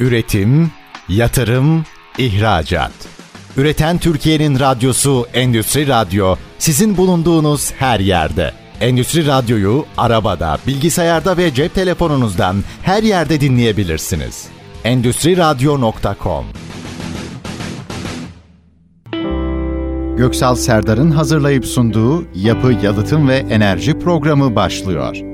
Üretim, yatırım, ihracat. Üreten Türkiye'nin radyosu Endüstri Radyo sizin bulunduğunuz her yerde. Endüstri Radyo'yu arabada, bilgisayarda ve cep telefonunuzdan her yerde dinleyebilirsiniz. Endüstri Radyo.com Göksal Serdar'ın hazırlayıp sunduğu Yapı, Yalıtım ve Enerji programı başlıyor.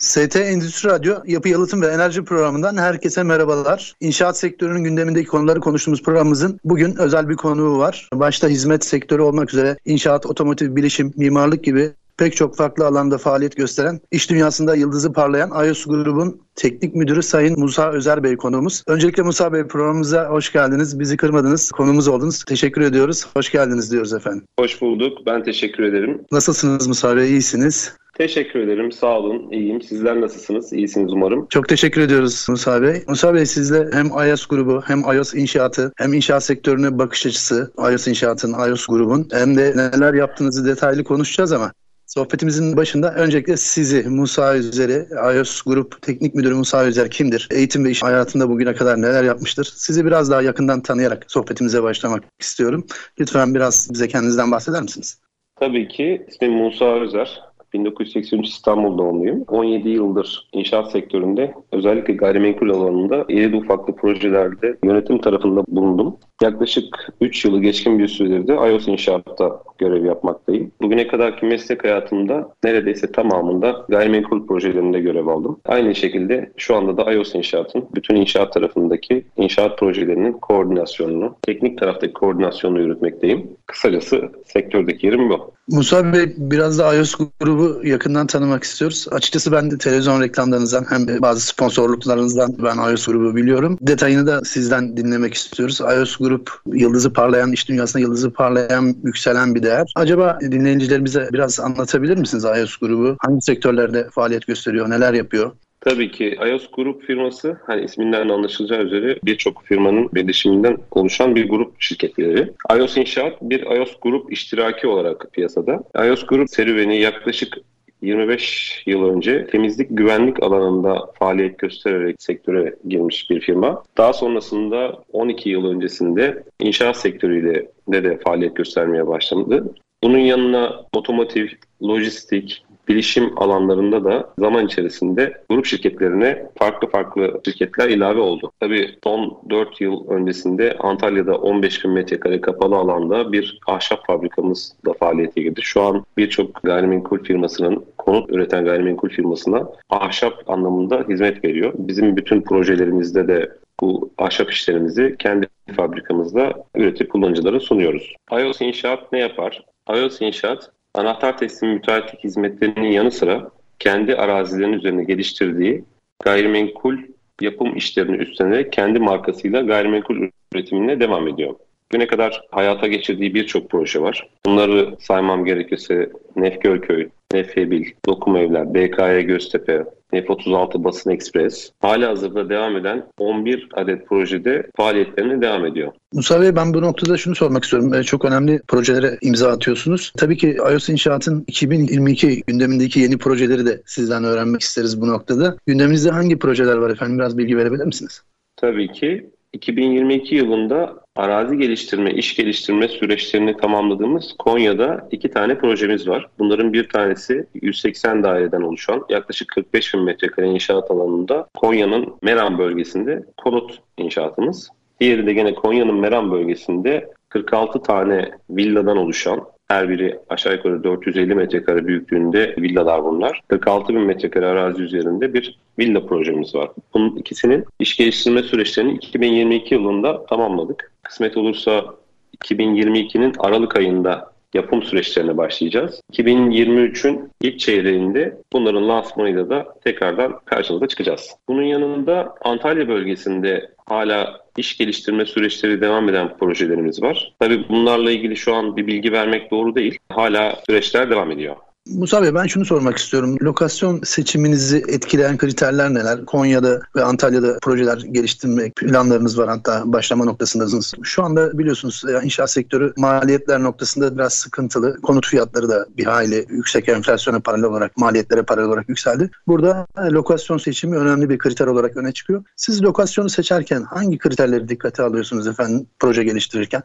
ST Endüstri Radyo Yapı Yalıtım ve Enerji programından herkese merhabalar. İnşaat sektörünün gündemindeki konuları konuştuğumuz programımızın bugün özel bir konuğu var. Başta hizmet sektörü olmak üzere inşaat, otomotiv, bilişim, mimarlık gibi pek çok farklı alanda faaliyet gösteren, iş dünyasında yıldızı parlayan IOS grubun teknik müdürü Sayın Musa Özer Bey konuğumuz. Öncelikle Musa Bey programımıza hoş geldiniz. Bizi kırmadınız, konumuz oldunuz. Teşekkür ediyoruz. Hoş geldiniz diyoruz efendim. Hoş bulduk. Ben teşekkür ederim. Nasılsınız Musa Bey? İyisiniz. Teşekkür ederim. Sağ olun. İyiyim. Sizler nasılsınız? İyisiniz umarım. Çok teşekkür ediyoruz Musa Bey. Musa Bey sizle hem iOS grubu hem iOS inşaatı hem inşaat sektörüne bakış açısı iOS inşaatın, iOS grubun hem de neler yaptığınızı detaylı konuşacağız ama Sohbetimizin başında öncelikle sizi Musa Üzeri, iOS Grup Teknik Müdürü Musa Üzer kimdir? Eğitim ve iş hayatında bugüne kadar neler yapmıştır? Sizi biraz daha yakından tanıyarak sohbetimize başlamak istiyorum. Lütfen biraz bize kendinizden bahseder misiniz? Tabii ki. İsmim Musa Özer. 1983 İstanbul doğumluyum. 17 yıldır inşaat sektöründe özellikle gayrimenkul alanında iri ufaklı projelerde yönetim tarafında bulundum. Yaklaşık 3 yılı geçkin bir süredir de iOS inşaatta görev yapmaktayım. Bugüne kadarki meslek hayatımda neredeyse tamamında gayrimenkul projelerinde görev aldım. Aynı şekilde şu anda da iOS inşaatın bütün inşaat tarafındaki inşaat projelerinin koordinasyonunu, teknik taraftaki koordinasyonunu yürütmekteyim. Kısacası sektördeki yerim bu. Musa Bey biraz da iOS grubu yakından tanımak istiyoruz. Açıkçası ben de televizyon reklamlarınızdan hem bazı sponsorluklarınızdan ben iOS grubu biliyorum. Detayını da sizden dinlemek istiyoruz. iOS grup yıldızı parlayan, iş dünyasında yıldızı parlayan, yükselen bir değer. Acaba dinleyicilerimize biraz anlatabilir misiniz iOS grubu? Hangi sektörlerde faaliyet gösteriyor, neler yapıyor? Tabii ki iOS Grup firması hani isminden anlaşılacağı üzere birçok firmanın birleşiminden oluşan bir grup şirketleri. iOS İnşaat bir iOS Grup iştiraki olarak piyasada. iOS Grup serüveni yaklaşık 25 yıl önce temizlik güvenlik alanında faaliyet göstererek sektöre girmiş bir firma. Daha sonrasında 12 yıl öncesinde inşaat sektörüyle de, de faaliyet göstermeye başladı. Bunun yanına otomotiv, lojistik, bilişim alanlarında da zaman içerisinde grup şirketlerine farklı farklı şirketler ilave oldu. Tabii son 4 yıl öncesinde Antalya'da 15 bin metrekare kapalı alanda bir ahşap fabrikamız da faaliyete girdi. Şu an birçok gayrimenkul firmasının, konut üreten gayrimenkul firmasına ahşap anlamında hizmet veriyor. Bizim bütün projelerimizde de bu ahşap işlerimizi kendi fabrikamızda üretip kullanıcılara sunuyoruz. iOS İnşaat ne yapar? iOS İnşaat anahtar teslim müteahhitlik hizmetlerinin yanı sıra kendi arazilerinin üzerine geliştirdiği gayrimenkul yapım işlerini üstlenerek kendi markasıyla gayrimenkul üretimine devam ediyor. Güne kadar hayata geçirdiği birçok proje var. Bunları saymam gerekirse Nef Nef Hebil, Dokum Evler, BKY Göztepe, F-36 Basın Ekspres hala hazırda devam eden 11 adet projede faaliyetlerine devam ediyor. Musa Bey ben bu noktada şunu sormak istiyorum. Ee, çok önemli projelere imza atıyorsunuz. Tabii ki iOS İnşaat'ın 2022 gündemindeki yeni projeleri de sizden öğrenmek isteriz bu noktada. Gündeminizde hangi projeler var efendim? Biraz bilgi verebilir misiniz? Tabii ki. 2022 yılında arazi geliştirme, iş geliştirme süreçlerini tamamladığımız Konya'da iki tane projemiz var. Bunların bir tanesi 180 daireden oluşan yaklaşık 45 bin metrekare inşaat alanında Konya'nın Meram bölgesinde konut inşaatımız. Diğeri de gene Konya'nın Meram bölgesinde 46 tane villadan oluşan her biri aşağı yukarı 450 metrekare büyüklüğünde villalar bunlar. 46 bin metrekare arazi üzerinde bir villa projemiz var. Bunun ikisinin iş geliştirme süreçlerini 2022 yılında tamamladık. Kısmet olursa 2022'nin Aralık ayında yapım süreçlerine başlayacağız. 2023'ün ilk çeyreğinde bunların lansmanıyla da tekrardan karşınıza çıkacağız. Bunun yanında Antalya bölgesinde hala iş geliştirme süreçleri devam eden projelerimiz var. Tabii bunlarla ilgili şu an bir bilgi vermek doğru değil. Hala süreçler devam ediyor. Musa Bey ben şunu sormak istiyorum. Lokasyon seçiminizi etkileyen kriterler neler? Konya'da ve Antalya'da projeler geliştirme planlarınız var hatta başlama noktasındasınız. Şu anda biliyorsunuz e, inşaat sektörü maliyetler noktasında biraz sıkıntılı. Konut fiyatları da bir hayli yüksek enflasyona paralel olarak maliyetlere paralel olarak yükseldi. Burada e, lokasyon seçimi önemli bir kriter olarak öne çıkıyor. Siz lokasyonu seçerken hangi kriterleri dikkate alıyorsunuz efendim proje geliştirirken?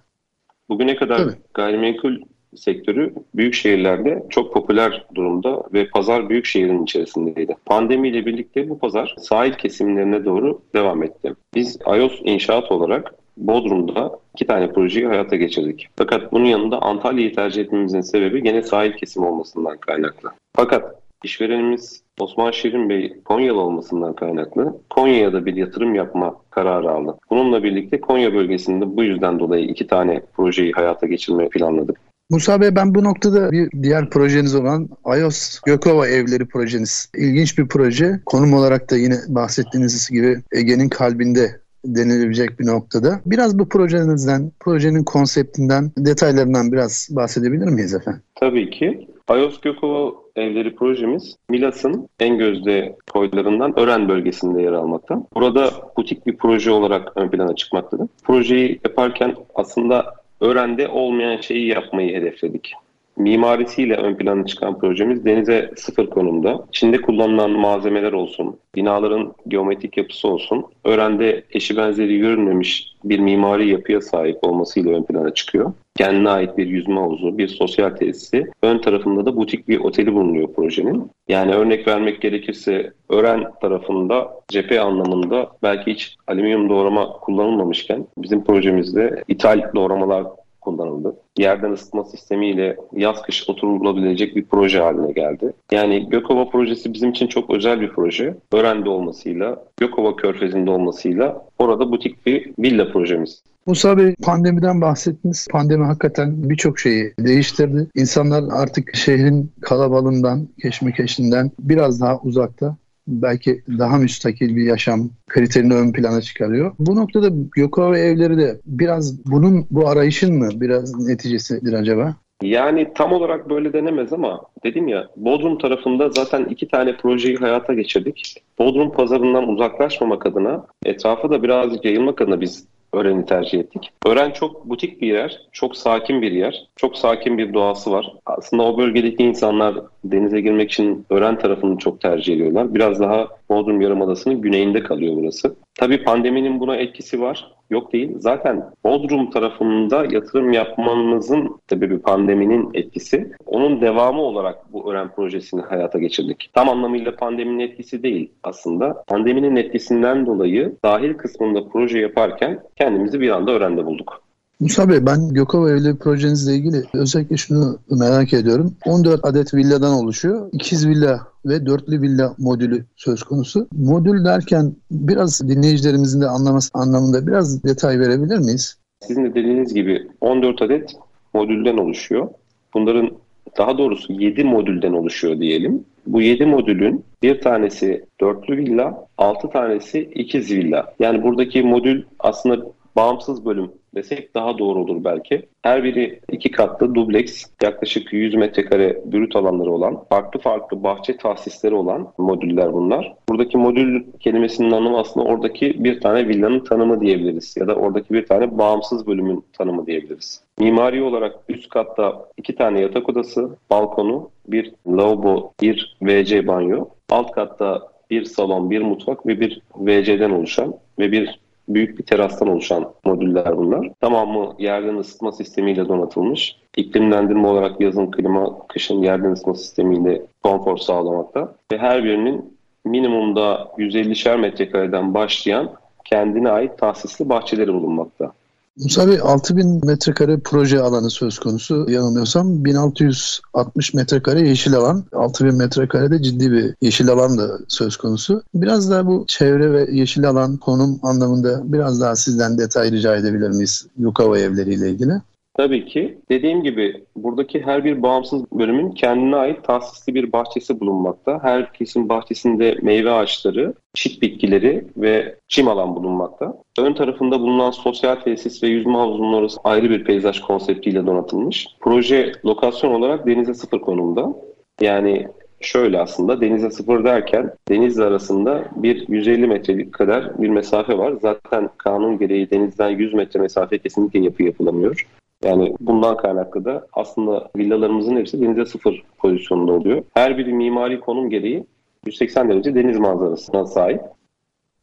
Bugüne kadar Tabii. gayrimenkul sektörü büyük şehirlerde çok popüler durumda ve pazar büyük şehrin içerisindeydi. Pandemiyle birlikte bu pazar sahil kesimlerine doğru devam etti. Biz iOS inşaat olarak Bodrum'da iki tane projeyi hayata geçirdik. Fakat bunun yanında Antalya'yı tercih etmemizin sebebi gene sahil kesim olmasından kaynaklı. Fakat işverenimiz Osman Şirin Bey Konyalı olmasından kaynaklı Konya'ya da bir yatırım yapma kararı aldı. Bununla birlikte Konya bölgesinde bu yüzden dolayı iki tane projeyi hayata geçirmeyi planladık. Musa Bey ben bu noktada bir diğer projeniz olan iOS Gökova Evleri projeniz. İlginç bir proje. Konum olarak da yine bahsettiğiniz gibi Ege'nin kalbinde denilebilecek bir noktada. Biraz bu projenizden, projenin konseptinden, detaylarından biraz bahsedebilir miyiz efendim? Tabii ki. iOS Gökova Evleri projemiz Milas'ın en gözde koylarından Ören bölgesinde yer almakta. Burada butik bir proje olarak ön plana çıkmaktadır. Projeyi yaparken aslında öğrende olmayan şeyi yapmayı hedefledik. Mimarisiyle ön plana çıkan projemiz denize sıfır konumda. İçinde kullanılan malzemeler olsun, binaların geometrik yapısı olsun, öğrende eşi benzeri görünmemiş bir mimari yapıya sahip olmasıyla ön plana çıkıyor. Kendine ait bir yüzme havuzu, bir sosyal tesisi. Ön tarafında da butik bir oteli bulunuyor projenin. Yani örnek vermek gerekirse öğren tarafında cephe anlamında belki hiç alüminyum doğrama kullanılmamışken bizim projemizde ithal doğramalar kullanıldı. Yerden ısıtma sistemiyle yaz kış oturulabilecek bir proje haline geldi. Yani Gökova projesi bizim için çok özel bir proje. Öğrendi olmasıyla, Gökova körfezinde olmasıyla orada butik bir villa projemiz. Musa Bey pandemiden bahsettiniz. Pandemi hakikaten birçok şeyi değiştirdi. İnsanlar artık şehrin kalabalığından, keşmekeşinden biraz daha uzakta belki daha müstakil bir yaşam kriterini ön plana çıkarıyor. Bu noktada Gökova evleri de biraz bunun bu arayışın mı biraz neticesidir acaba? Yani tam olarak böyle denemez ama dedim ya Bodrum tarafında zaten iki tane projeyi hayata geçirdik. Bodrum pazarından uzaklaşmamak adına etrafa da birazcık yayılmak adına biz Ören'i tercih ettik. Ören çok butik bir yer, çok sakin bir yer, çok sakin bir doğası var. Aslında o bölgedeki insanlar denize girmek için Ören tarafını çok tercih ediyorlar. Biraz daha Bodrum Yarımadası'nın güneyinde kalıyor burası. Tabii pandeminin buna etkisi var. Yok değil. Zaten Bodrum tarafında yatırım yapmamızın sebebi pandeminin etkisi. Onun devamı olarak bu öğren projesini hayata geçirdik. Tam anlamıyla pandeminin etkisi değil aslında. Pandeminin etkisinden dolayı dahil kısmında proje yaparken kendimizi bir anda öğrende bulduk. Musa Bey ben Gökova Evli projenizle ilgili özellikle şunu merak ediyorum. 14 adet villadan oluşuyor. İkiz villa ve dörtlü villa modülü söz konusu. Modül derken biraz dinleyicilerimizin de anlaması anlamında biraz detay verebilir miyiz? Sizin de dediğiniz gibi 14 adet modülden oluşuyor. Bunların daha doğrusu 7 modülden oluşuyor diyelim. Bu 7 modülün bir tanesi dörtlü villa, 6 tanesi ikiz villa. Yani buradaki modül aslında bağımsız bölüm desek daha doğru olur belki. Her biri iki katlı dubleks, yaklaşık 100 metrekare brüt alanları olan, farklı farklı bahçe tahsisleri olan modüller bunlar. Buradaki modül kelimesinin anlamı aslında oradaki bir tane villanın tanımı diyebiliriz ya da oradaki bir tane bağımsız bölümün tanımı diyebiliriz. Mimari olarak üst katta iki tane yatak odası, balkonu, bir lavabo, bir WC banyo. Alt katta bir salon, bir mutfak ve bir WC'den oluşan ve bir büyük bir terastan oluşan modüller bunlar. Tamamı yerden ısıtma sistemiyle donatılmış. İklimlendirme olarak yazın klima, kışın yerden ısıtma sistemiyle konfor sağlamakta. Ve her birinin minimumda 150'şer metrekareden başlayan kendine ait tahsisli bahçeleri bulunmakta. Musa Bey 6000 metrekare proje alanı söz konusu. Yanılmıyorsam 1660 metrekare yeşil alan, 6000 metrekare de ciddi bir yeşil alan da söz konusu. Biraz daha bu çevre ve yeşil alan konum anlamında biraz daha sizden detay rica edebilir miyiz Yukava evleriyle ilgili? Tabii ki. Dediğim gibi buradaki her bir bağımsız bölümün kendine ait tahsisli bir bahçesi bulunmakta. Herkesin bahçesinde meyve ağaçları, çit bitkileri ve çim alan bulunmakta. Ön tarafında bulunan sosyal tesis ve yüzme havuzunun orası ayrı bir peyzaj konseptiyle donatılmış. Proje lokasyon olarak denize sıfır konumda. Yani şöyle aslında denize sıfır derken denizle arasında bir 150 metrelik kadar bir mesafe var. Zaten kanun gereği denizden 100 metre mesafe kesinlikle yapı yapılamıyor. Yani bundan kaynaklı da aslında villalarımızın hepsi denize sıfır pozisyonunda oluyor. Her biri mimari konum gereği 180 derece deniz manzarasına sahip.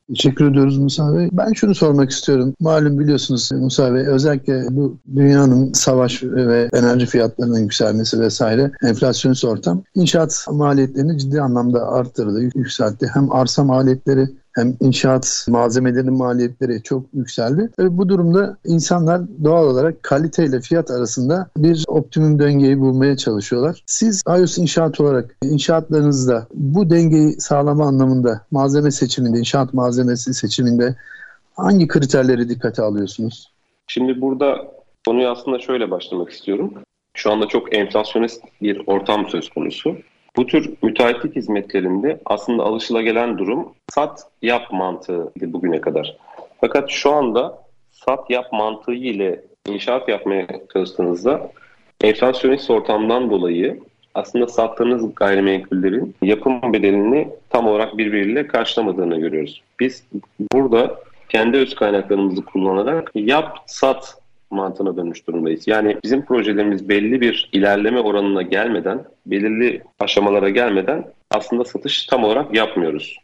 Teşekkür ediyoruz Musa Bey. Ben şunu sormak istiyorum. Malum biliyorsunuz Musa Bey özellikle bu dünyanın savaş ve enerji fiyatlarının yükselmesi vesaire enflasyonist ortam inşaat maliyetlerini ciddi anlamda arttırdı, yükseltti. Hem arsa maliyetleri hem inşaat malzemelerinin maliyetleri çok yükseldi. Ve bu durumda insanlar doğal olarak kalite ile fiyat arasında bir optimum dengeyi bulmaya çalışıyorlar. Siz iOS inşaat olarak inşaatlarınızda bu dengeyi sağlama anlamında malzeme seçiminde, inşaat malzemesi seçiminde hangi kriterleri dikkate alıyorsunuz? Şimdi burada konuyu aslında şöyle başlamak istiyorum. Şu anda çok enflasyonist bir ortam söz konusu. Bu tür müteahhitlik hizmetlerinde aslında alışılagelen durum sat yap mantığıydı bugüne kadar. Fakat şu anda sat yap mantığı ile inşaat yapmaya çalıştığınızda enflasyonist ortamdan dolayı aslında sattığınız gayrimenkullerin yapım bedelini tam olarak birbiriyle karşılamadığını görüyoruz. Biz burada kendi öz kaynaklarımızı kullanarak yap sat mantığına dönmüş durumdayız. Yani bizim projelerimiz belli bir ilerleme oranına gelmeden, belirli aşamalara gelmeden aslında satış tam olarak yapmıyoruz.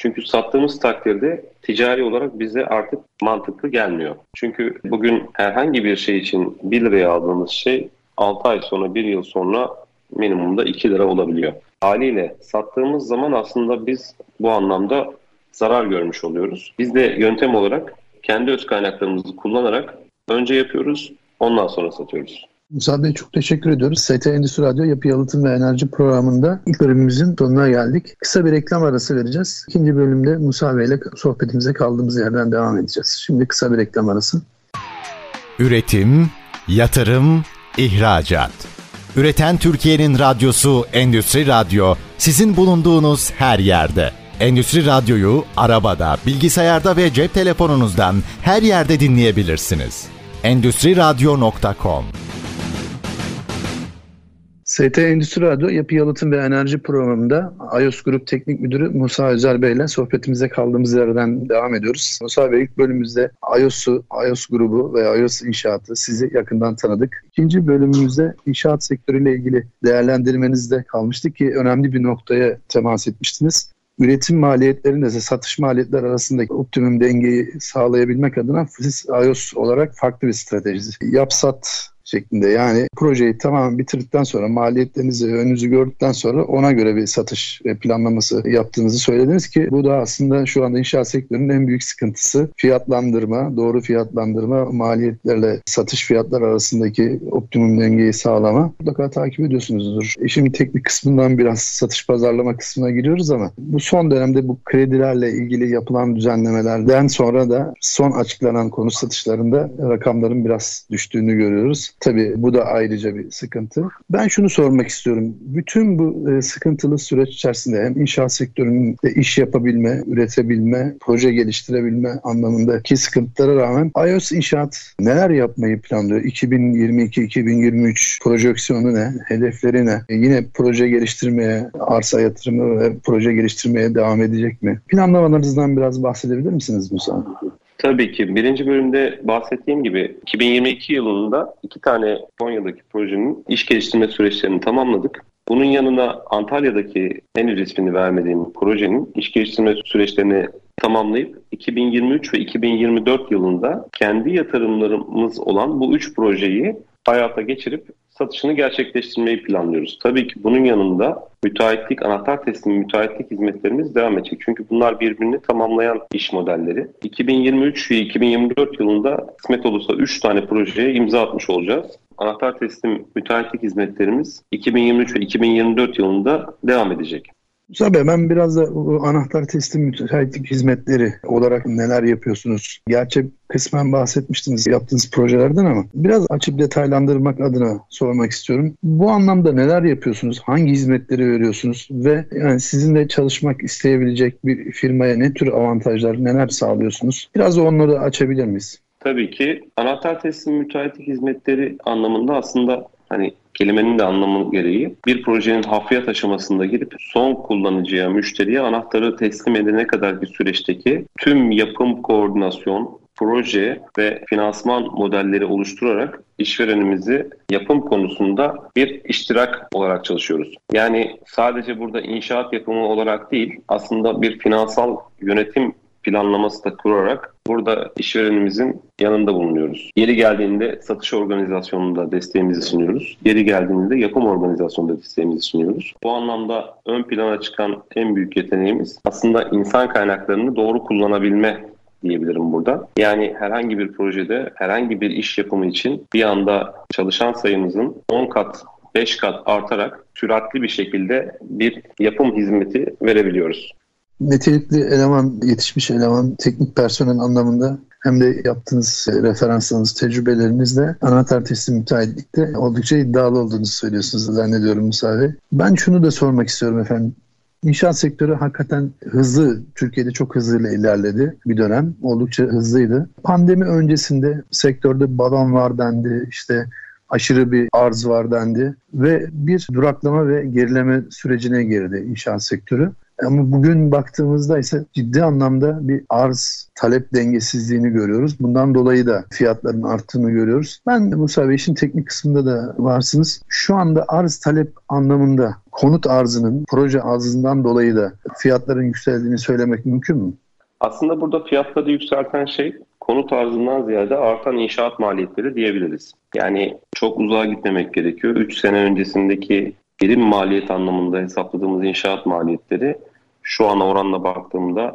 Çünkü sattığımız takdirde ticari olarak bize artık mantıklı gelmiyor. Çünkü bugün herhangi bir şey için 1 liraya aldığımız şey 6 ay sonra 1 yıl sonra minimumda 2 lira olabiliyor. Haliyle sattığımız zaman aslında biz bu anlamda zarar görmüş oluyoruz. Biz de yöntem olarak kendi öz kaynaklarımızı kullanarak Önce yapıyoruz, ondan sonra satıyoruz. Musa Bey çok teşekkür ediyoruz. ST Endüstri Radyo Yapı Yalıtım ve Enerji programında ilk bölümümüzün sonuna geldik. Kısa bir reklam arası vereceğiz. İkinci bölümde Musa Bey ile sohbetimize kaldığımız yerden devam edeceğiz. Şimdi kısa bir reklam arası. Üretim, yatırım, ihracat. Üreten Türkiye'nin radyosu Endüstri Radyo sizin bulunduğunuz her yerde. Endüstri Radyo'yu arabada, bilgisayarda ve cep telefonunuzdan her yerde dinleyebilirsiniz endüstriradyo.com ST Endüstri Radyo Yapı Yalıtım ve Enerji programında iOS Grup Teknik Müdürü Musa Özel Bey ile sohbetimize kaldığımız yerden devam ediyoruz. Musa Bey ilk bölümümüzde iOS'u, iOS grubu ve iOS inşaatı sizi yakından tanıdık. İkinci bölümümüzde inşaat sektörüyle ilgili değerlendirmenizde kalmıştık ki önemli bir noktaya temas etmiştiniz üretim maliyetlerinde satış maliyetler arasındaki optimum dengeyi sağlayabilmek adına siz iOS olarak farklı bir strateji. Yapsat şeklinde. Yani projeyi tamamen bitirdikten sonra maliyetlerinizi önünüzü gördükten sonra ona göre bir satış planlaması yaptığınızı söylediniz ki bu da aslında şu anda inşaat sektörünün en büyük sıkıntısı. Fiyatlandırma, doğru fiyatlandırma, maliyetlerle satış fiyatlar arasındaki optimum dengeyi sağlama. Mutlaka takip ediyorsunuzdur. İşin teknik kısmından biraz satış pazarlama kısmına giriyoruz ama bu son dönemde bu kredilerle ilgili yapılan düzenlemelerden sonra da son açıklanan konu satışlarında rakamların biraz düştüğünü görüyoruz. Tabii bu da ayrıca bir sıkıntı. Ben şunu sormak istiyorum. Bütün bu e, sıkıntılı süreç içerisinde hem inşaat sektöründe iş yapabilme, üretebilme, proje geliştirebilme anlamındaki sıkıntılara rağmen iOS inşaat neler yapmayı planlıyor? 2022-2023 projeksiyonu ne? Hedefleri ne? E, yine proje geliştirmeye, arsa yatırımı ve proje geliştirmeye devam edecek mi? Planlamalarınızdan biraz bahsedebilir misiniz Musa? Tabii ki. Birinci bölümde bahsettiğim gibi 2022 yılında iki tane Konya'daki projenin iş geliştirme süreçlerini tamamladık. Bunun yanına Antalya'daki henüz ismini vermediğim projenin iş geliştirme süreçlerini tamamlayıp 2023 ve 2024 yılında kendi yatırımlarımız olan bu üç projeyi hayata geçirip satışını gerçekleştirmeyi planlıyoruz. Tabii ki bunun yanında müteahhitlik, anahtar teslim müteahhitlik hizmetlerimiz devam edecek. Çünkü bunlar birbirini tamamlayan iş modelleri. 2023 ve 2024 yılında kısmet olursa 3 tane projeye imza atmış olacağız. Anahtar teslim müteahhitlik hizmetlerimiz 2023 ve 2024 yılında devam edecek. Tabii ben biraz da anahtar teslim müteahhitlik hizmetleri olarak neler yapıyorsunuz? Gerçi kısmen bahsetmiştiniz yaptığınız projelerden ama biraz açıp detaylandırmak adına sormak istiyorum. Bu anlamda neler yapıyorsunuz? Hangi hizmetleri veriyorsunuz? Ve yani sizinle çalışmak isteyebilecek bir firmaya ne tür avantajlar, neler sağlıyorsunuz? Biraz onları açabilir miyiz? Tabii ki anahtar teslim müteahhitlik hizmetleri anlamında aslında hani kelimenin de anlamı gereği bir projenin hafriyat aşamasında girip son kullanıcıya, müşteriye anahtarı teslim edene kadar bir süreçteki tüm yapım koordinasyon, proje ve finansman modelleri oluşturarak işverenimizi yapım konusunda bir iştirak olarak çalışıyoruz. Yani sadece burada inşaat yapımı olarak değil aslında bir finansal yönetim planlaması da kurarak burada işverenimizin yanında bulunuyoruz. Yeri geldiğinde satış organizasyonunda desteğimizi sunuyoruz. Yeri geldiğinde yapım organizasyonunda desteğimizi sunuyoruz. Bu anlamda ön plana çıkan en büyük yeteneğimiz aslında insan kaynaklarını doğru kullanabilme diyebilirim burada. Yani herhangi bir projede herhangi bir iş yapımı için bir anda çalışan sayımızın 10 kat 5 kat artarak süratli bir şekilde bir yapım hizmeti verebiliyoruz nitelikli eleman, yetişmiş eleman, teknik personel anlamında hem de yaptığınız referanslarınız, tecrübelerinizle anahtar teslim müteahhitlikte oldukça iddialı olduğunuzu söylüyorsunuz zannediyorum Musa Bey. Ben şunu da sormak istiyorum efendim. İnşaat sektörü hakikaten hızlı, Türkiye'de çok hızlı ilerledi bir dönem. Oldukça hızlıydı. Pandemi öncesinde sektörde balon var dendi, işte aşırı bir arz var dendi ve bir duraklama ve gerileme sürecine girdi inşaat sektörü. Ama bugün baktığımızda ise ciddi anlamda bir arz talep dengesizliğini görüyoruz. Bundan dolayı da fiyatların arttığını görüyoruz. Ben Musa Bey işin teknik kısmında da varsınız. Şu anda arz talep anlamında konut arzının proje arzından dolayı da fiyatların yükseldiğini söylemek mümkün mü? Aslında burada fiyatları yükselten şey konut arzından ziyade artan inşaat maliyetleri diyebiliriz. Yani çok uzağa gitmemek gerekiyor. 3 sene öncesindeki birim maliyet anlamında hesapladığımız inşaat maliyetleri şu an oranla baktığımda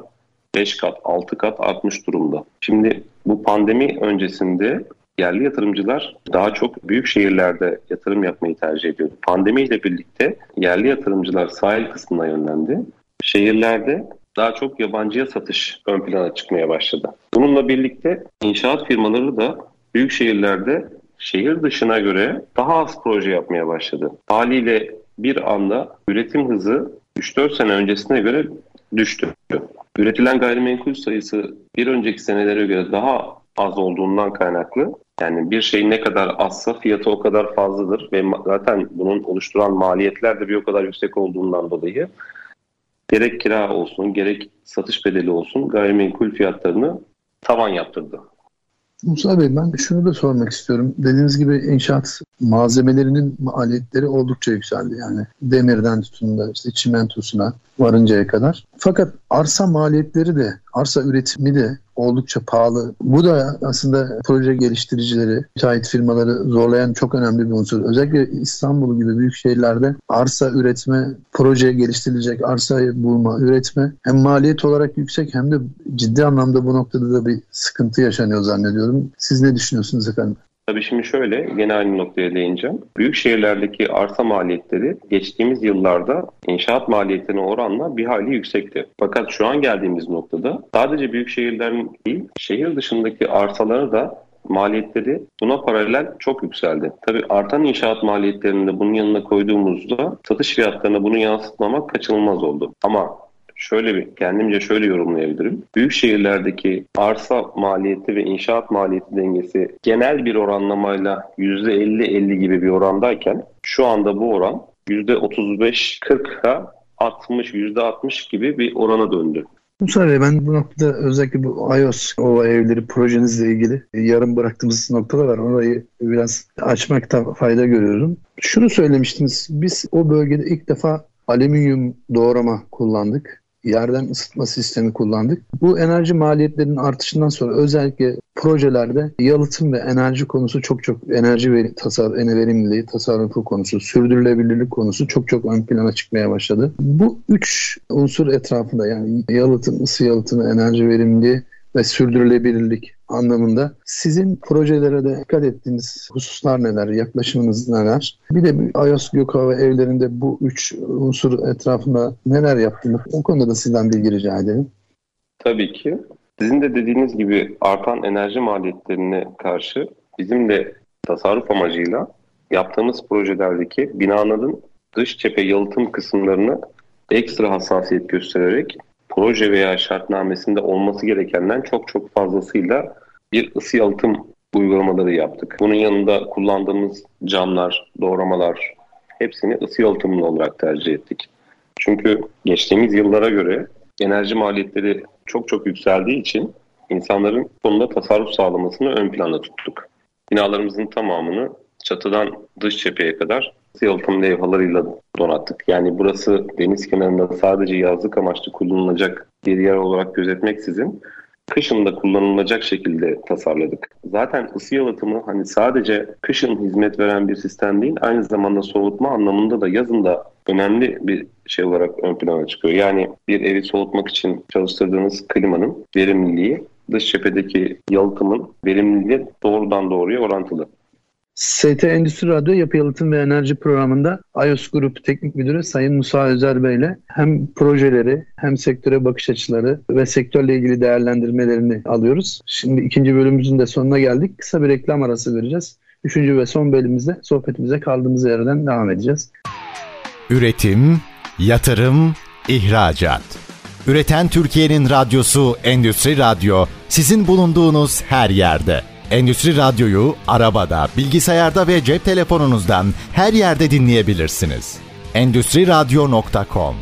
5 kat, 6 kat artmış durumda. Şimdi bu pandemi öncesinde yerli yatırımcılar daha çok büyük şehirlerde yatırım yapmayı tercih ediyordu. Pandemiyle birlikte yerli yatırımcılar sahil kısmına yönlendi. Şehirlerde daha çok yabancıya satış ön plana çıkmaya başladı. Bununla birlikte inşaat firmaları da büyük şehirlerde şehir dışına göre daha az proje yapmaya başladı. Haliyle bir anda üretim hızı 3-4 sene öncesine göre düştü. Üretilen gayrimenkul sayısı bir önceki senelere göre daha az olduğundan kaynaklı yani bir şey ne kadar azsa fiyatı o kadar fazladır ve zaten bunun oluşturan maliyetler de bir o kadar yüksek olduğundan dolayı gerek kira olsun gerek satış bedeli olsun gayrimenkul fiyatlarını tavan yaptırdı. Musa Bey ben şunu da sormak istiyorum. Dediğiniz gibi inşaat malzemelerinin maliyetleri oldukça yükseldi. Yani demirden tutun da işte çimentosuna varıncaya kadar. Fakat arsa maliyetleri de, arsa üretimi de oldukça pahalı. Bu da aslında proje geliştiricileri, müteahhit firmaları zorlayan çok önemli bir unsur. Özellikle İstanbul gibi büyük şehirlerde arsa üretme, proje geliştirilecek arsayı bulma, üretme hem maliyet olarak yüksek hem de ciddi anlamda bu noktada da bir sıkıntı yaşanıyor zannediyorum. Siz ne düşünüyorsunuz efendim? Tabii şimdi şöyle gene aynı noktaya değineceğim. Büyük şehirlerdeki arsa maliyetleri geçtiğimiz yıllarda inşaat maliyetlerine oranla bir hayli yüksekti. Fakat şu an geldiğimiz noktada sadece büyük şehirlerin değil şehir dışındaki arsaları da maliyetleri buna paralel çok yükseldi. Tabii artan inşaat maliyetlerini de bunun yanına koyduğumuzda satış fiyatlarına bunu yansıtmamak kaçınılmaz oldu. Ama şöyle bir kendimce şöyle yorumlayabilirim. Büyük şehirlerdeki arsa maliyeti ve inşaat maliyeti dengesi genel bir oranlamayla %50-50 gibi bir orandayken şu anda bu oran %35-40'a 60 %60 gibi bir orana döndü. Bey ben bu noktada özellikle bu iOS o evleri projenizle ilgili yarım bıraktığımız noktalar var. Orayı biraz açmakta fayda görüyorum. Şunu söylemiştiniz. Biz o bölgede ilk defa alüminyum doğrama kullandık yerden ısıtma sistemi kullandık. Bu enerji maliyetlerinin artışından sonra özellikle projelerde yalıtım ve enerji konusu çok çok enerji veri, tasar, verimliliği, tasarrufu konusu, sürdürülebilirlik konusu çok çok ön plana çıkmaya başladı. Bu üç unsur etrafında yani yalıtım, ısı yalıtımı, enerji verimliliği ve sürdürülebilirlik anlamında sizin projelere de dikkat ettiğiniz hususlar neler, yaklaşımınız neler? Bir de iOS Gökova evlerinde bu üç unsur etrafında neler yaptınız? O konuda da sizden bilgi rica edelim. Tabii ki. Sizin de dediğiniz gibi artan enerji maliyetlerine karşı bizim de tasarruf amacıyla yaptığımız projelerdeki binaların dış cephe yalıtım kısımlarını ekstra hassasiyet göstererek proje veya şartnamesinde olması gerekenden çok çok fazlasıyla bir ısı yalıtım uygulamaları yaptık. Bunun yanında kullandığımız camlar, doğramalar hepsini ısı yalıtımlı olarak tercih ettik. Çünkü geçtiğimiz yıllara göre enerji maliyetleri çok çok yükseldiği için insanların konuda tasarruf sağlamasını ön planda tuttuk. Binalarımızın tamamını çatıdan dış cepheye kadar yalıtım levhalarıyla donattık. Yani burası deniz kenarında sadece yazlık amaçlı kullanılacak bir yer olarak gözetmeksizin kışın da kullanılacak şekilde tasarladık. Zaten ısı yalıtımı hani sadece kışın hizmet veren bir sistem değil, aynı zamanda soğutma anlamında da yazın da önemli bir şey olarak ön plana çıkıyor. Yani bir evi soğutmak için çalıştırdığınız klimanın verimliliği dış cephedeki yalıtımın verimliliği doğrudan doğruya orantılı. ST Endüstri Radyo Yapı Yalıtım ve Enerji Programı'nda iOS Grup Teknik Müdürü Sayın Musa Özer Bey ile hem projeleri hem sektöre bakış açıları ve sektörle ilgili değerlendirmelerini alıyoruz. Şimdi ikinci bölümümüzün de sonuna geldik. Kısa bir reklam arası vereceğiz. Üçüncü ve son bölümümüzde sohbetimize kaldığımız yerden devam edeceğiz. Üretim, yatırım, ihracat. Üreten Türkiye'nin radyosu Endüstri Radyo sizin bulunduğunuz her yerde. Endüstri Radyo'yu arabada, bilgisayarda ve cep telefonunuzdan her yerde dinleyebilirsiniz. Endüstri Radyo.com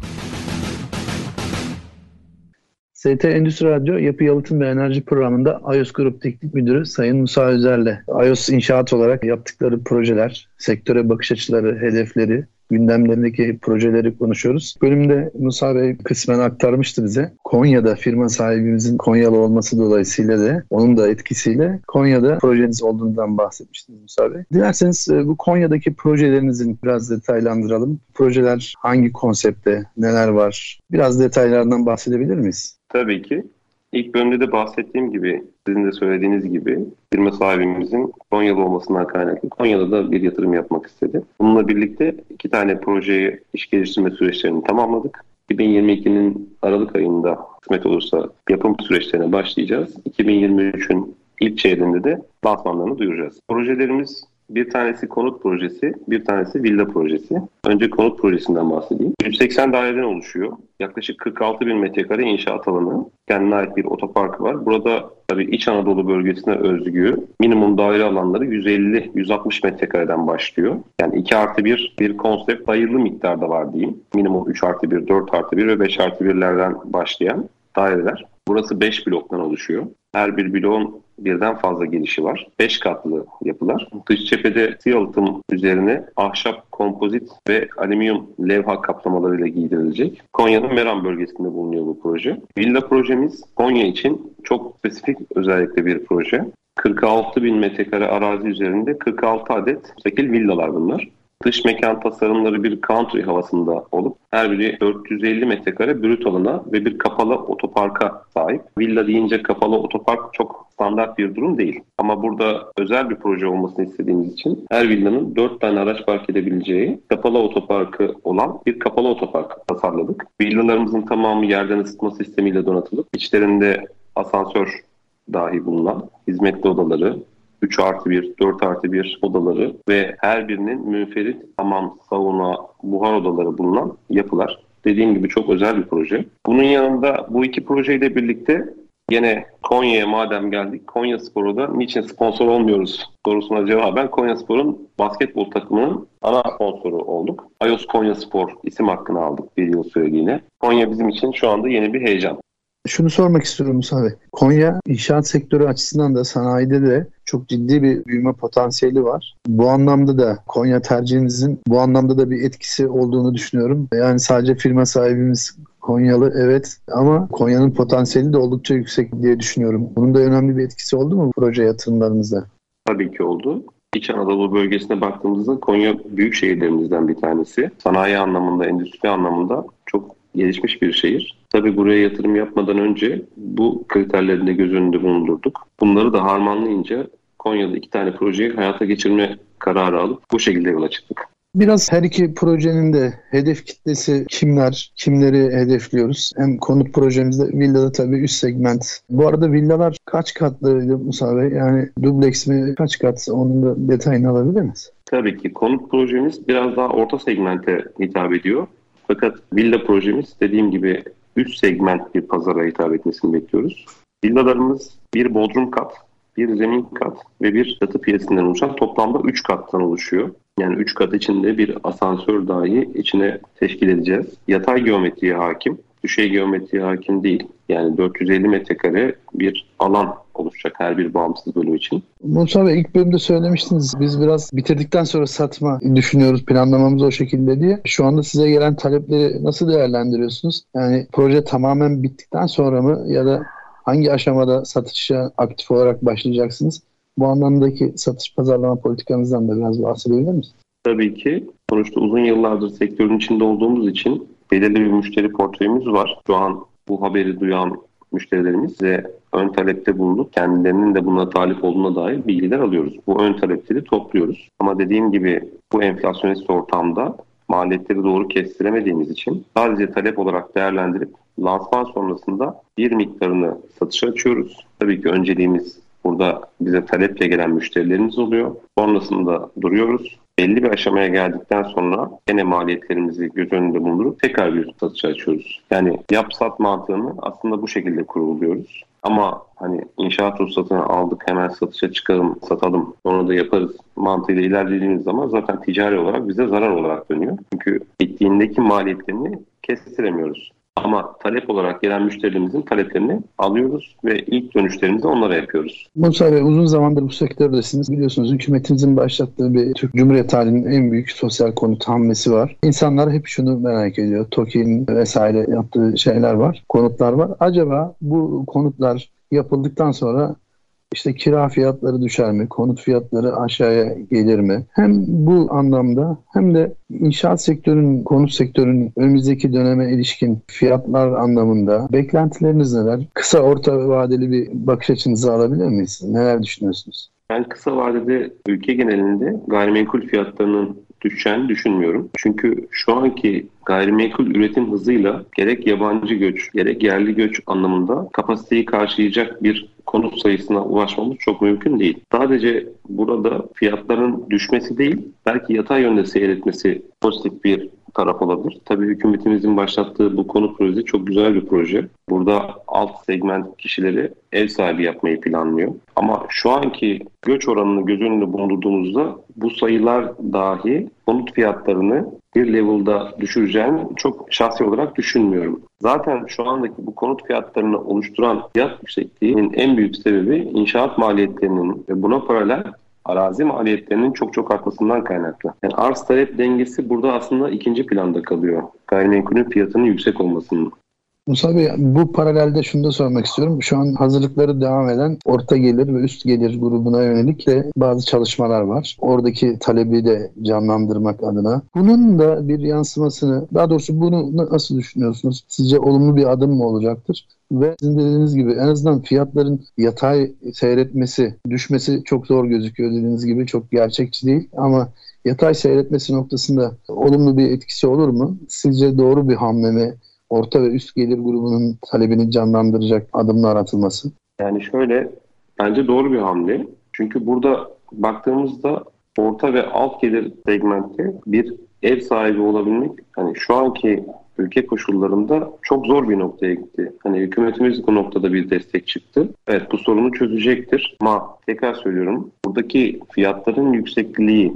ST Endüstri Radyo Yapı Yalıtım ve Enerji Programı'nda iOS Grup Teknik Müdürü Sayın Musa Özer'le iOS inşaat olarak yaptıkları projeler, sektöre bakış açıları, hedefleri, gündemlerindeki projeleri konuşuyoruz. Bölümde Musa Bey kısmen aktarmıştı bize. Konya'da firma sahibimizin Konyalı olması dolayısıyla da onun da etkisiyle Konya'da projeniz olduğundan bahsetmiştiniz Musa Bey. Dilerseniz e, bu Konya'daki projelerinizin biraz detaylandıralım. Projeler hangi konsepte, neler var? Biraz detaylardan bahsedebilir miyiz? Tabii ki. İlk bölümde de bahsettiğim gibi, sizin de söylediğiniz gibi firma sahibimizin Konyalı olmasından kaynaklı Konya'da da bir yatırım yapmak istedi. Bununla birlikte iki tane projeyi iş geliştirme süreçlerini tamamladık. 2022'nin Aralık ayında kısmet olursa yapım süreçlerine başlayacağız. 2023'ün ilk çeyreğinde de lansmanlarını duyuracağız. Projelerimiz bir tanesi konut projesi, bir tanesi villa projesi. Önce konut projesinden bahsedeyim. 180 daireden oluşuyor. Yaklaşık 46 bin metrekare inşaat alanı. Kendine ait bir otopark var. Burada tabii İç Anadolu bölgesine özgü minimum daire alanları 150-160 metrekareden başlıyor. Yani 2 artı 1 bir konsept hayırlı miktarda var diyeyim. Minimum 3 artı 1, 4 artı 1 ve 5 artı 1'lerden başlayan daireler. Burası 5 bloktan oluşuyor. Her bir bloğun birden fazla gelişi var. 5 katlı yapılar. Dış cephede yalıtım üzerine ahşap, kompozit ve alüminyum levha kaplamalarıyla giydirilecek. Konya'nın Meram bölgesinde bulunuyor bu proje. Villa projemiz Konya için çok spesifik özellikle bir proje. 46 bin metrekare arazi üzerinde 46 adet müstakil villalar bunlar. Dış mekan tasarımları bir country havasında olup her biri 450 metrekare brüt alana ve bir kapalı otoparka sahip. Villa deyince kapalı otopark çok standart bir durum değil. Ama burada özel bir proje olmasını istediğimiz için her villanın 4 tane araç park edebileceği kapalı otoparkı olan bir kapalı otopark tasarladık. Villalarımızın tamamı yerden ısıtma sistemiyle donatılıp içlerinde asansör dahi bulunan hizmetli odaları, 3 artı 1, 4 artı 1 odaları ve her birinin münferit hamam, sauna, buhar odaları bulunan yapılar. Dediğim gibi çok özel bir proje. Bunun yanında bu iki projeyle birlikte Yine Konya'ya madem geldik, Konya Spor'u da niçin sponsor olmuyoruz sorusuna cevaben Konya Spor'un basketbol takımının ana sponsoru olduk. iOS Konya Spor isim hakkını aldık bir yıl süreliğine. Konya bizim için şu anda yeni bir heyecan. Şunu sormak istiyorum Musa. Konya inşaat sektörü açısından da sanayide de çok ciddi bir büyüme potansiyeli var. Bu anlamda da Konya tercihinizin bu anlamda da bir etkisi olduğunu düşünüyorum. Yani sadece firma sahibimiz Konyalı evet ama Konya'nın potansiyeli de oldukça yüksek diye düşünüyorum. Bunun da önemli bir etkisi oldu mu proje yatırımlarınızda? Tabii ki oldu. İç Anadolu bölgesine baktığımızda Konya büyük şehirlerimizden bir tanesi. Sanayi anlamında, endüstri anlamında gelişmiş bir şehir. Tabii buraya yatırım yapmadan önce bu kriterlerini de göz önünde bulundurduk. Bunları da harmanlayınca Konya'da iki tane projeyi hayata geçirme kararı alıp bu şekilde yola çıktık. Biraz her iki projenin de hedef kitlesi kimler, kimleri hedefliyoruz? Hem konut projemizde villada tabii üst segment. Bu arada villalar kaç katlı Musa Bey? Yani dubleks mi kaç kat? Onun da detayını alabilir miyiz? Tabii ki konut projemiz biraz daha orta segmente hitap ediyor. Fakat villa projemiz dediğim gibi üst segment bir pazara hitap etmesini bekliyoruz. Villalarımız bir bodrum kat, bir zemin kat ve bir çatı piyesinden oluşan toplamda 3 kattan oluşuyor. Yani 3 kat içinde bir asansör dahi içine teşkil edeceğiz. Yatay geometriye hakim, düşey geometriye hakim değil. Yani 450 metrekare bir alan oluşacak her bir bağımsız bölüm için. Musa Bey ilk bölümde söylemiştiniz biz biraz bitirdikten sonra satma düşünüyoruz planlamamız o şekilde diye. Şu anda size gelen talepleri nasıl değerlendiriyorsunuz? Yani proje tamamen bittikten sonra mı ya da hangi aşamada satışa aktif olarak başlayacaksınız? Bu anlamdaki satış pazarlama politikanızdan da biraz bahsedebilir misiniz? Tabii ki. Sonuçta uzun yıllardır sektörün içinde olduğumuz için belirli bir müşteri portföyümüz var. Şu an bu haberi duyan müşterilerimiz ve ön talepte bulunup kendilerinin de buna talip olduğuna dair bilgiler alıyoruz. Bu ön talepleri topluyoruz. Ama dediğim gibi bu enflasyonist ortamda maliyetleri doğru kestiremediğimiz için sadece talep olarak değerlendirip lansman sonrasında bir miktarını satışa açıyoruz. Tabii ki önceliğimiz burada bize taleple gelen müşterilerimiz oluyor. Sonrasında duruyoruz belli bir aşamaya geldikten sonra gene maliyetlerimizi göz önünde bulundurup tekrar bir satışa açıyoruz. Yani yap sat mantığını aslında bu şekilde kuruluyoruz. Ama hani inşaat ruhsatını aldık hemen satışa çıkalım, satalım, sonra da yaparız mantığıyla ilerlediğimiz zaman zaten ticari olarak bize zarar olarak dönüyor. Çünkü ettiğindeki maliyetlerini kestiremiyoruz. Ama talep olarak gelen müşterilerimizin taleplerini alıyoruz ve ilk dönüşlerimizi onlara yapıyoruz. Musa Bey uzun zamandır bu sektördesiniz. Biliyorsunuz hükümetimizin başlattığı bir Türk Cumhuriyet tarihinin en büyük sosyal konut hamlesi var. İnsanlar hep şunu merak ediyor. TOKİ'nin vesaire yaptığı şeyler var, konutlar var. Acaba bu konutlar yapıldıktan sonra işte kira fiyatları düşer mi? Konut fiyatları aşağıya gelir mi? Hem bu anlamda hem de inşaat sektörünün, konut sektörünün önümüzdeki döneme ilişkin fiyatlar anlamında beklentileriniz neler? Kısa orta vadeli bir bakış açınızı alabilir miyiz? Neler düşünüyorsunuz? Ben kısa vadede ülke genelinde gayrimenkul fiyatlarının düşeceğini düşünmüyorum. Çünkü şu anki gayrimenkul üretim hızıyla gerek yabancı göç gerek yerli göç anlamında kapasiteyi karşılayacak bir konut sayısına ulaşmamız çok mümkün değil. Sadece burada fiyatların düşmesi değil, belki yatay yönde seyretmesi pozitif bir taraf olabilir. Tabii hükümetimizin başlattığı bu konut projesi çok güzel bir proje. Burada alt segment kişileri ev sahibi yapmayı planlıyor. Ama şu anki göç oranını göz önünde bulundurduğumuzda bu sayılar dahi konut fiyatlarını bir level'da düşüreceğini çok şahsi olarak düşünmüyorum. Zaten şu andaki bu konut fiyatlarını oluşturan fiyat yüksekliğinin en büyük sebebi inşaat maliyetlerinin ve buna paralel arazi maliyetlerinin çok çok artmasından kaynaklı. Yani arz talep dengesi burada aslında ikinci planda kalıyor. Gayrimenkulün fiyatının yüksek olmasının. Musa Bey bu paralelde şunu da sormak istiyorum. Şu an hazırlıkları devam eden orta gelir ve üst gelir grubuna yönelik de bazı çalışmalar var. Oradaki talebi de canlandırmak adına. Bunun da bir yansımasını, daha doğrusu bunu nasıl düşünüyorsunuz? Sizce olumlu bir adım mı olacaktır? Ve sizin dediğiniz gibi en azından fiyatların yatay seyretmesi, düşmesi çok zor gözüküyor dediğiniz gibi çok gerçekçi değil ama yatay seyretmesi noktasında olumlu bir etkisi olur mu? Sizce doğru bir hamle mi? Orta ve üst gelir grubunun talebini canlandıracak adımlar atılması? Yani şöyle bence doğru bir hamle. Çünkü burada baktığımızda orta ve alt gelir segmentte bir ev sahibi olabilmek hani şu anki ülke koşullarında çok zor bir noktaya gitti. Hani hükümetimiz bu noktada bir destek çıktı. Evet bu sorunu çözecektir ama tekrar söylüyorum buradaki fiyatların yüksekliği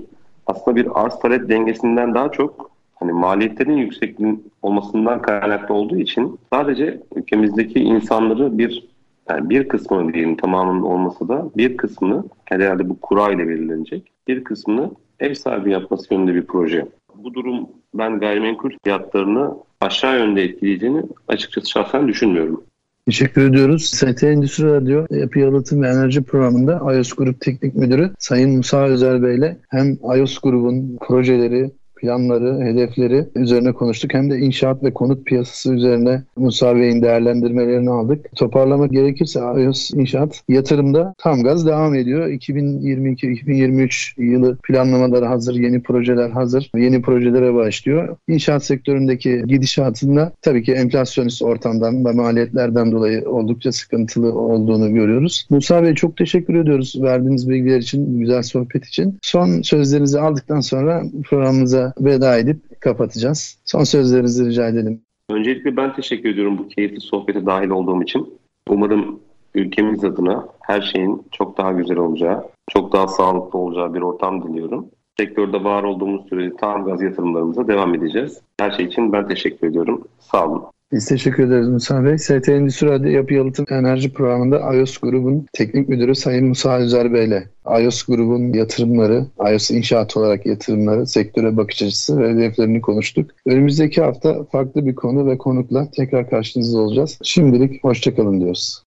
aslında bir arz talep dengesinden daha çok hani maliyetlerin yüksek olmasından kaynaklı olduğu için sadece ülkemizdeki insanları bir yani bir kısmını diyelim tamamının olmasa da bir kısmını herhalde bu kura ile belirlenecek. Bir kısmını ev sahibi yapması yönünde bir proje. Bu durum ben gayrimenkul fiyatlarını aşağı yönde etkileyeceğini açıkçası şahsen düşünmüyorum. Teşekkür ediyoruz. ST Endüstri Radyo Yapı Yalıtım ve Enerji Programı'nda iOS Grup Teknik Müdürü Sayın Musa Özel Bey ile hem iOS Grubun projeleri, planları, hedefleri üzerine konuştuk. Hem de inşaat ve konut piyasası üzerine Musa Bey'in değerlendirmelerini aldık. Toparlamak gerekirse iOS inşaat yatırımda tam gaz devam ediyor. 2022-2023 yılı planlamaları hazır, yeni projeler hazır. Yeni projelere başlıyor. İnşaat sektöründeki gidişatında tabii ki enflasyonist ortamdan ve maliyetlerden dolayı oldukça sıkıntılı olduğunu görüyoruz. Musa Bey çok teşekkür ediyoruz verdiğiniz bilgiler için, güzel sohbet için. Son sözlerinizi aldıktan sonra programımıza veda edip kapatacağız. Son sözlerinizi rica edelim. Öncelikle ben teşekkür ediyorum bu keyifli sohbete dahil olduğum için. Umarım ülkemiz adına her şeyin çok daha güzel olacağı, çok daha sağlıklı olacağı bir ortam diliyorum. Sektörde var olduğumuz sürece tam gaz yatırımlarımıza devam edeceğiz. Her şey için ben teşekkür ediyorum. Sağ olun. Biz teşekkür ederiz Musa Bey. ST Endüstri Radyo Yapı Yalıtım Enerji Programı'nda iOS grubun teknik müdürü Sayın Musa Özer Bey iOS grubun yatırımları, iOS inşaat olarak yatırımları, sektöre bakış açısı ve hedeflerini konuştuk. Önümüzdeki hafta farklı bir konu ve konukla tekrar karşınızda olacağız. Şimdilik hoşçakalın diyoruz.